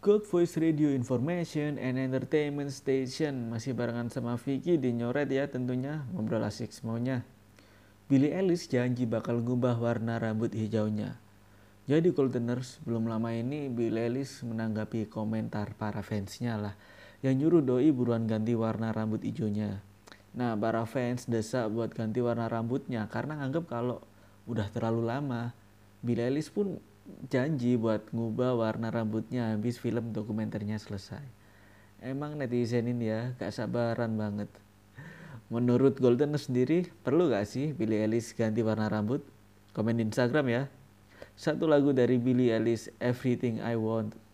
Good Voice Radio Information and Entertainment Station. Masih barengan sama Vicky di Nyoret ya tentunya Ngobrol asik semuanya Billy Ellis janji bakal ngubah warna rambut hijaunya. Jadi Goldeners belum lama ini Billy Ellis menanggapi komentar para fansnya lah Yang nyuruh doi buruan ganti warna rambut hijaunya. Nah para fans desak buat ganti warna rambutnya Karena nganggep kalau udah terlalu lama. Billy Ellis pun janji buat ngubah warna rambutnya habis film dokumenternya selesai. Emang netizen ini ya gak sabaran banget. Menurut Golden sendiri, perlu gak sih Billie Eilish ganti warna rambut? Komen di Instagram ya. Satu lagu dari Billie Eilish, Everything I Want